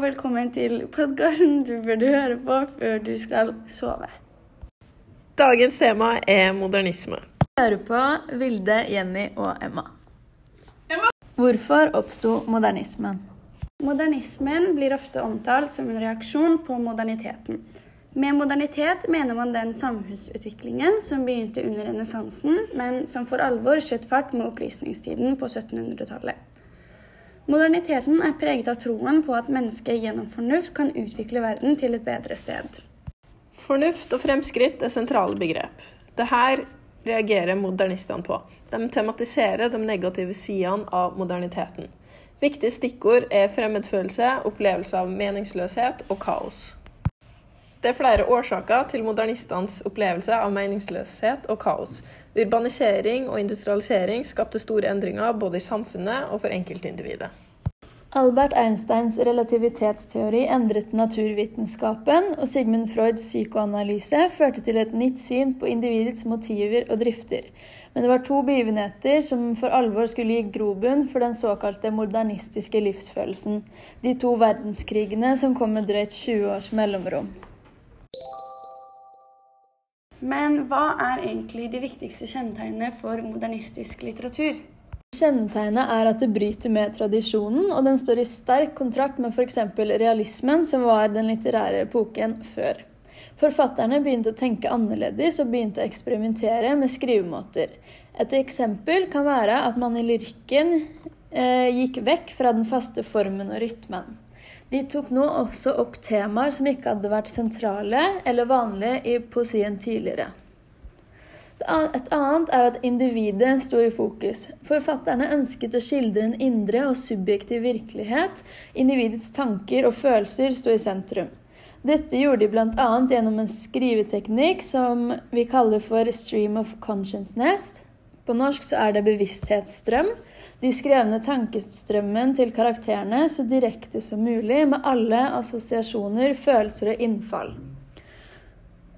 og velkommen til podkasten du burde høre på før du skal sove. Dagens tema er modernisme. Hører på Vilde, Jenny og Emma. Hvorfor oppsto modernismen? Modernismen blir ofte omtalt som en reaksjon på moderniteten. Med modernitet mener man den samfunnsutviklingen som begynte under renessansen, men som for alvor skjøt fart med opplysningstiden på 1700-tallet. Moderniteten er preget av troen på at mennesket gjennom fornuft kan utvikle verden til et bedre sted. Fornuft og fremskritt er sentrale begrep. Dette reagerer modernistene på. De tematiserer de negative sidene av moderniteten. Viktige stikkord er fremmedfølelse, opplevelse av meningsløshet og kaos. Det er flere årsaker til modernistenes opplevelse av meningsløshet og kaos. Urbanisering og industrialisering skapte store endringer både i samfunnet og for enkeltindividet. Albert Einsteins relativitetsteori endret naturvitenskapen, og Sigmund Freuds psykoanalyse førte til et nytt syn på individets motiver og drifter. Men det var to begivenheter som for alvor skulle gi grobunn for den såkalte modernistiske livsfølelsen. De to verdenskrigene som kom med drøyt 20 års mellomrom. Men hva er egentlig de viktigste kjennetegnene for modernistisk litteratur? Kjennetegnet er at det bryter med tradisjonen, og den står i sterk kontrakt med f.eks. realismen, som var den litterære epoken før. Forfatterne begynte å tenke annerledes og begynte å eksperimentere med skrivemåter. Et eksempel kan være at man i lyrken eh, gikk vekk fra den faste formen og rytmen. De tok nå også opp temaer som ikke hadde vært sentrale eller vanlige i poesien tidligere. Et annet er at individet sto i fokus. Forfatterne ønsket å skildre en indre og subjektiv virkelighet. Individets tanker og følelser sto i sentrum. Dette gjorde de bl.a. gjennom en skriveteknikk som vi kaller for stream of consciousness. På norsk så er det bevissthetsstrøm. De skrevne tankestrømmen til karakterene så direkte som mulig, med alle assosiasjoner, følelser og innfall.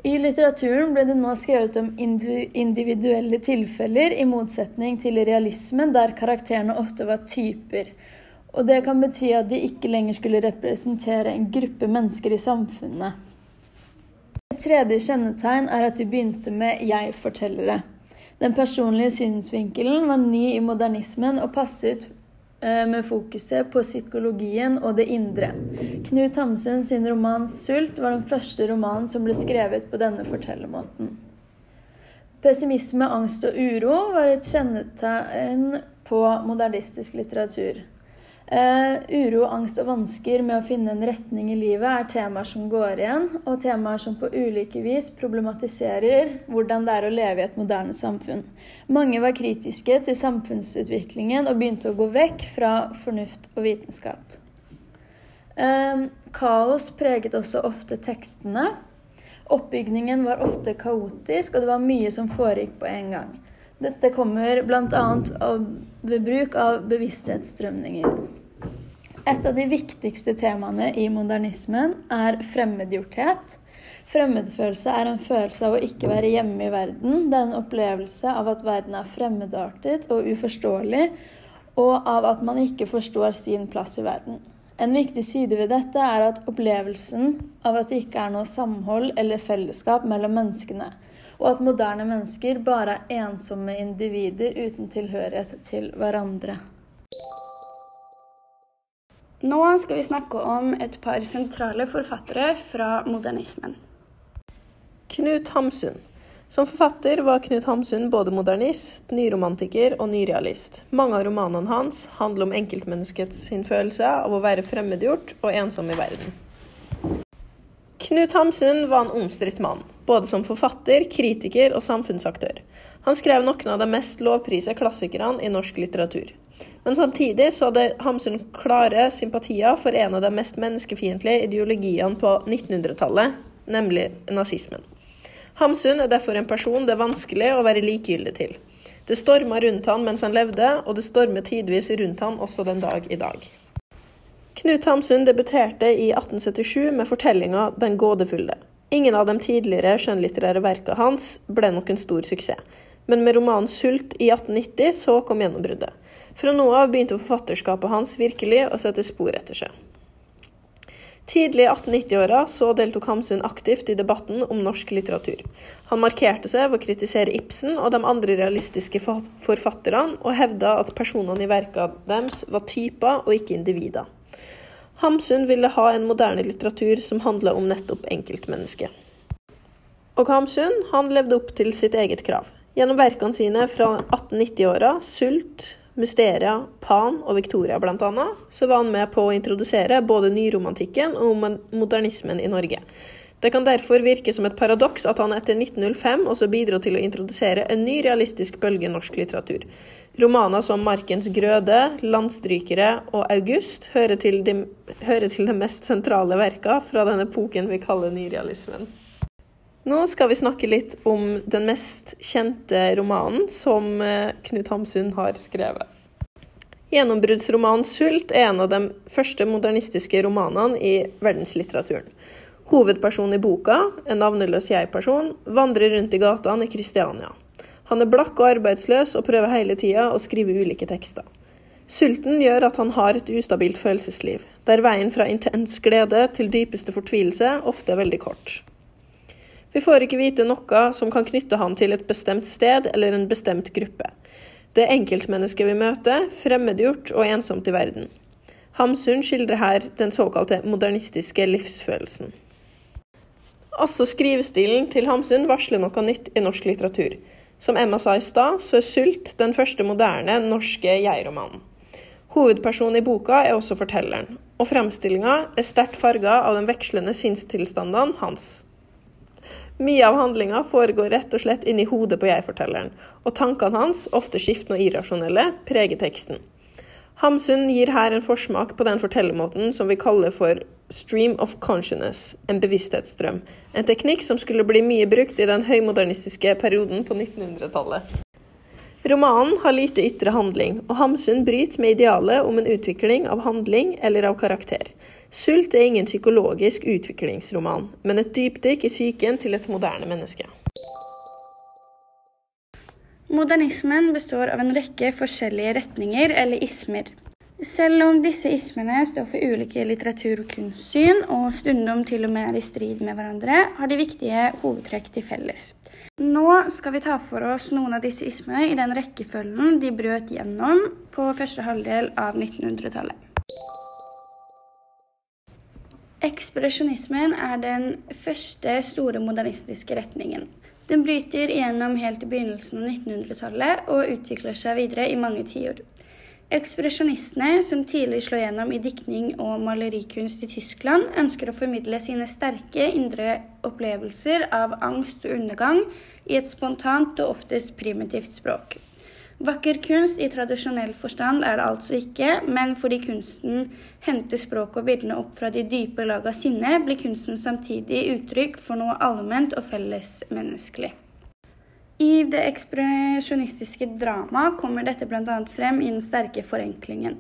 I litteraturen ble det nå skrevet om individuelle tilfeller, i motsetning til realismen, der karakterene ofte var typer. Og det kan bety at de ikke lenger skulle representere en gruppe mennesker i samfunnet. Et tredje kjennetegn er at de begynte med jeg-fortellere. Den personlige synsvinkelen var ny i modernismen og passet eh, med fokuset på psykologien og det indre. Knut Hamsun sin roman 'Sult' var den første romanen som ble skrevet på denne fortellermåten. Pessimisme, angst og uro var et kjennetegn på modernistisk litteratur. Uh, uro, angst og vansker med å finne en retning i livet er temaer som går igjen, og temaer som på ulike vis problematiserer hvordan det er å leve i et moderne samfunn. Mange var kritiske til samfunnsutviklingen og begynte å gå vekk fra fornuft og vitenskap. Uh, kaos preget også ofte tekstene. Oppbygningen var ofte kaotisk, og det var mye som foregikk på en gang. Dette kommer bl.a. ved bruk av bevissthetsstrømninger. Et av de viktigste temaene i modernismen er fremmedgjorthet. Fremmedfølelse er en følelse av å ikke være hjemme i verden. Det er en opplevelse av at verden er fremmedartet og uforståelig, og av at man ikke forstår sin plass i verden. En viktig side ved dette er at opplevelsen av at det ikke er noe samhold eller fellesskap mellom menneskene, og at moderne mennesker bare er ensomme individer uten tilhørighet til hverandre. Nå skal vi snakke om et par sentrale forfattere fra modernismen. Knut Hamsun. Som forfatter var Knut Hamsun både modernist, nyromantiker og nyrealist. Mange av romanene hans handler om enkeltmenneskets følelse av å være fremmedgjort og ensom i verden. Knut Hamsun var en omstridt mann, både som forfatter, kritiker og samfunnsaktør. Han skrev noen av de mest lovprisa klassikerne i norsk litteratur. Men samtidig så hadde Hamsun klare sympatier for en av de mest menneskefiendtlige ideologiene på 1900-tallet, nemlig nazismen. Hamsun er derfor en person det er vanskelig å være likegyldig til. Det storma rundt han mens han levde, og det stormer tidvis rundt han også den dag i dag. Knut Hamsun debuterte i 1877 med fortellinga 'Den gådefulle'. Ingen av de tidligere skjønnlitterære verka hans ble nok en stor suksess, men med romanen 'Sult' i 1890 så kom gjennombruddet. Fra nå av begynte forfatterskapet hans virkelig å sette spor etter seg. Tidlig i 1890-åra så deltok Hamsun aktivt i debatten om norsk litteratur. Han markerte seg ved å kritisere Ibsen og de andre realistiske forfatterne, og hevda at personene i verka deres var typer og ikke individer. Hamsun ville ha en moderne litteratur som handla om nettopp enkeltmennesket. Og Hamsun han levde opp til sitt eget krav. Gjennom verkene sine fra 1890-åra, 'Sult', Mysteria, Pan og Victoria bl.a., så var han med på å introdusere både nyromantikken og modernismen i Norge. Det kan derfor virke som et paradoks at han etter 1905 også bidro til å introdusere en ny realistisk bølge norsk litteratur. Romaner som 'Markens grøde', 'Landstrykere' og 'August' hører til de, hører til de mest sentrale verka fra den epoken vi kaller nyrealismen. Nå skal vi snakke litt om den mest kjente romanen som eh, Knut Hamsun har skrevet. Gjennombruddsromanen 'Sult' er en av de første modernistiske romanene i verdenslitteraturen. Hovedpersonen i boka, en navneløs jeg-person, vandrer rundt i gatene i Kristiania. Han er blakk og arbeidsløs og prøver hele tida å skrive ulike tekster. Sulten gjør at han har et ustabilt følelsesliv, der veien fra intens glede til dypeste fortvilelse ofte er veldig kort. Vi får ikke vite noe som kan knytte han til et bestemt sted eller en bestemt gruppe. Det enkeltmennesket vi møter, fremmedgjort og ensomt i verden. Hamsun skildrer her den såkalte modernistiske livsfølelsen. Også skrivestilen til Hamsun varsler noe nytt i norsk litteratur. Som Emma sa i stad, så er 'Sult' den første moderne norske jeg-romanen. Hovedpersonen i boka er også fortelleren, og framstillinga er sterkt farga av de vekslende sinnstilstandene hans. Mye av handlinga foregår rett og slett inni hodet på jeg-fortelleren, og tankene hans, ofte skiftende og irrasjonelle, preger teksten. Hamsun gir her en forsmak på den fortellermåten som vi kaller for stream of consciousness, en bevissthetsstrøm. En teknikk som skulle bli mye brukt i den høymodernistiske perioden på 1900-tallet. Romanen har lite ytre handling, og Hamsun bryter med idealet om en utvikling av handling eller av karakter. Sult er ingen psykologisk utviklingsroman, men et dypdykk i psyken til et moderne menneske. Modernismen består av en rekke forskjellige retninger eller ismer. Selv om disse ismene står for ulike litteratur- og kunstsyn, og stundom til og med er i strid med hverandre, har de viktige hovedtrekk til felles. Nå skal vi ta for oss noen av disse ismene i den rekkefølgen de brøt gjennom på første halvdel av 1900-tallet. Ekspresjonismen er den første store modernistiske retningen. Den bryter igjennom helt til begynnelsen av 1900-tallet og utvikler seg videre i mange tiår. Ekspresjonistene, som tidlig slår gjennom i diktning og malerikunst i Tyskland, ønsker å formidle sine sterke indre opplevelser av angst og undergang i et spontant og oftest primitivt språk. Vakker kunst i tradisjonell forstand er det altså ikke, men fordi kunsten henter språket og bildene opp fra de dype lag av sinne, blir kunsten samtidig uttrykk for noe allment og fellesmenneskelig. I det ekspresjonistiske dramaet kommer dette bl.a. frem i den sterke forenklingen.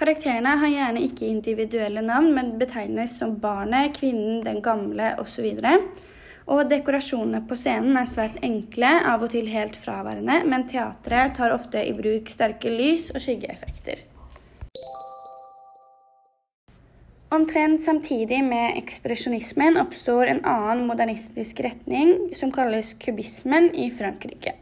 Karakterene har gjerne ikke individuelle navn, men betegnes som barnet, kvinnen, den gamle osv. Og dekorasjonene på scenen er svært enkle, av og til helt fraværende, men teatret tar ofte i bruk sterke lys- og skyggeeffekter. Omtrent samtidig med ekspresjonismen oppstår en annen modernistisk retning som kalles kubismen i Frankrike.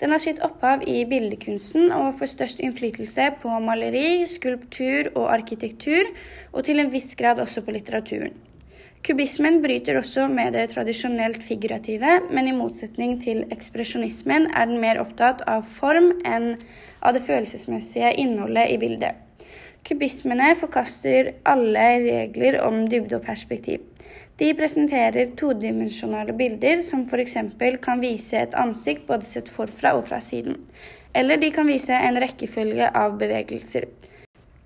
Den har sitt opphav i bildekunsten og får størst innflytelse på maleri, skulptur og arkitektur, og til en viss grad også på litteraturen. Kubismen bryter også med det tradisjonelt figurative, men i motsetning til ekspresjonismen er den mer opptatt av form enn av det følelsesmessige innholdet i bildet. Kubismene forkaster alle regler om dybde og perspektiv. De presenterer todimensjonale bilder som f.eks. kan vise et ansikt både sett forfra og fra siden. Eller de kan vise en rekkefølge av bevegelser.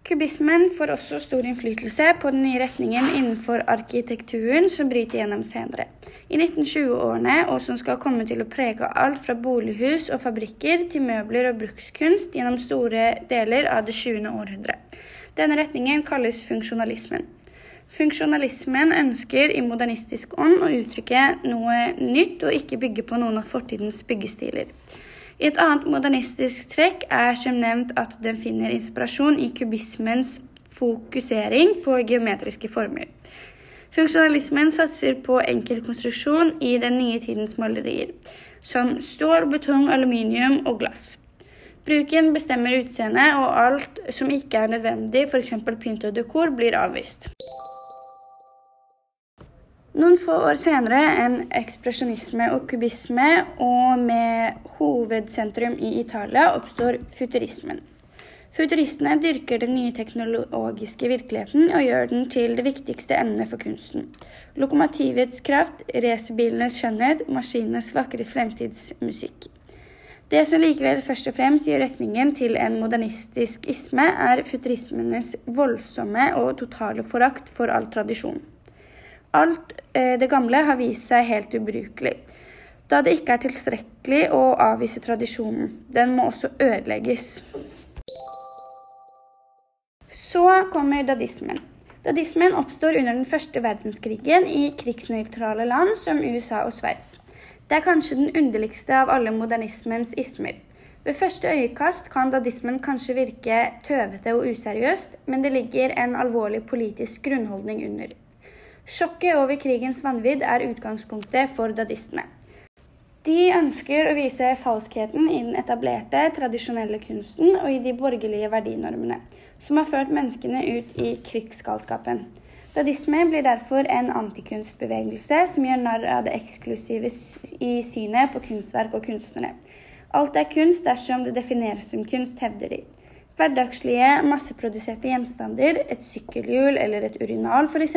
Kubismen får også stor innflytelse på den nye retningen innenfor arkitekturen som bryter gjennom senere. I 1920-årene, og som skal komme til å prege alt fra bolighus og fabrikker til møbler og brukskunst gjennom store deler av det 20. århundre. Denne retningen kalles funksjonalismen. Funksjonalismen ønsker i modernistisk ånd å uttrykke noe nytt og ikke bygge på noen av fortidens byggestiler. Et annet modernistisk trekk er som nevnt at den finner inspirasjon i kubismens fokusering på geometriske former. Funksjonalismen satser på enkel konstruksjon i den nye tidens malerier, som stål, betong, aluminium og glass. Bruken bestemmer utseendet, og alt som ikke er nødvendig, f.eks. pynt og dekor, blir avvist. Noen få år senere en ekspresjonisme og kubisme, og med hovedsentrum i Italia, oppstår futurismen. Futuristene dyrker den nye teknologiske virkeligheten og gjør den til det viktigste emnet for kunsten. Lokomotivets kraft, racerbilenes skjønnhet, maskinenes vakre fremtidsmusikk. Det som likevel først og fremst gjør retningen til en modernistisk isme, er futurismenes voldsomme og totale forakt for all tradisjon. Alt eh, det gamle har vist seg helt ubrukelig, da det ikke er tilstrekkelig å avvise tradisjonen. Den må også ødelegges. Så kommer dadismen. Dadismen oppstår under den første verdenskrigen i krigsnøytrale land som USA og Sveits. Det er kanskje den underligste av alle modernismens ismer. Ved første øyekast kan dadismen kanskje virke tøvete og useriøst, men det ligger en alvorlig politisk grunnholdning under. Sjokket over krigens vanvidd er utgangspunktet for dadistene. De ønsker å vise falskheten i den etablerte, tradisjonelle kunsten og i de borgerlige verdinormene, som har ført menneskene ut i krigsgalskapen. Dadisme blir derfor en antikunstbevegelse som gjør narr av det eksklusive i synet på kunstverk og kunstnere. Alt er kunst dersom det defineres som kunst, hevder de. Hverdagslige, masseproduserte gjenstander, et sykkelhjul eller et urinal f.eks.,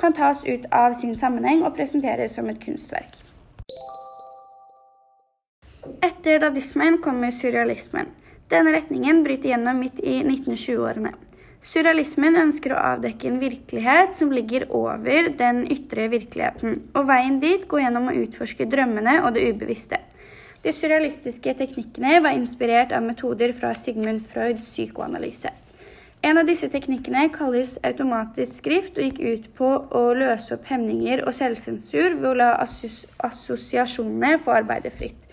kan tas ut av sin sammenheng og presenteres som et kunstverk. Etter dadismen kommer surrealismen. Denne retningen bryter gjennom midt i 1920-årene. Surrealismen ønsker å avdekke en virkelighet som ligger over den ytre virkeligheten, og veien dit går gjennom å utforske drømmene og det ubevisste. De surrealistiske teknikkene var inspirert av metoder fra Sigmund Freuds psykoanalyse. En av disse teknikkene kalles automatisk skrift og gikk ut på å løse opp hemninger og selvsensur ved å la assosiasjonene få arbeide fritt.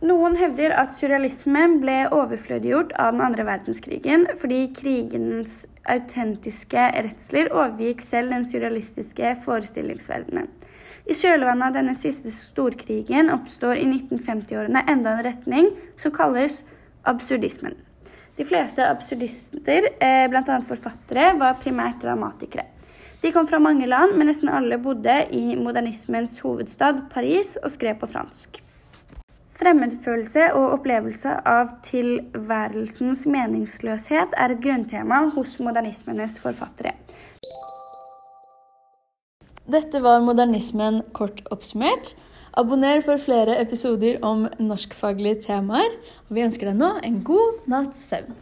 Noen hevder at surrealismen ble overflødiggjort av den andre verdenskrigen fordi krigens autentiske redsler overgikk selv den surrealistiske forestillingsverdenen. I kjølvannet av denne siste storkrigen oppstår i 1950-årene enda en retning som kalles absurdismen. De fleste absurdister, eh, bl.a. forfattere, var primært dramatikere. De kom fra mange land, men nesten alle bodde i modernismens hovedstad Paris og skrev på fransk. Fremmedfølelse og opplevelse av tilværelsens meningsløshet er et grunntema hos modernismenes forfattere. Dette var modernismen kort oppsummert. Abonner for flere episoder om norskfaglige temaer. Og vi ønsker deg nå en god natts søvn.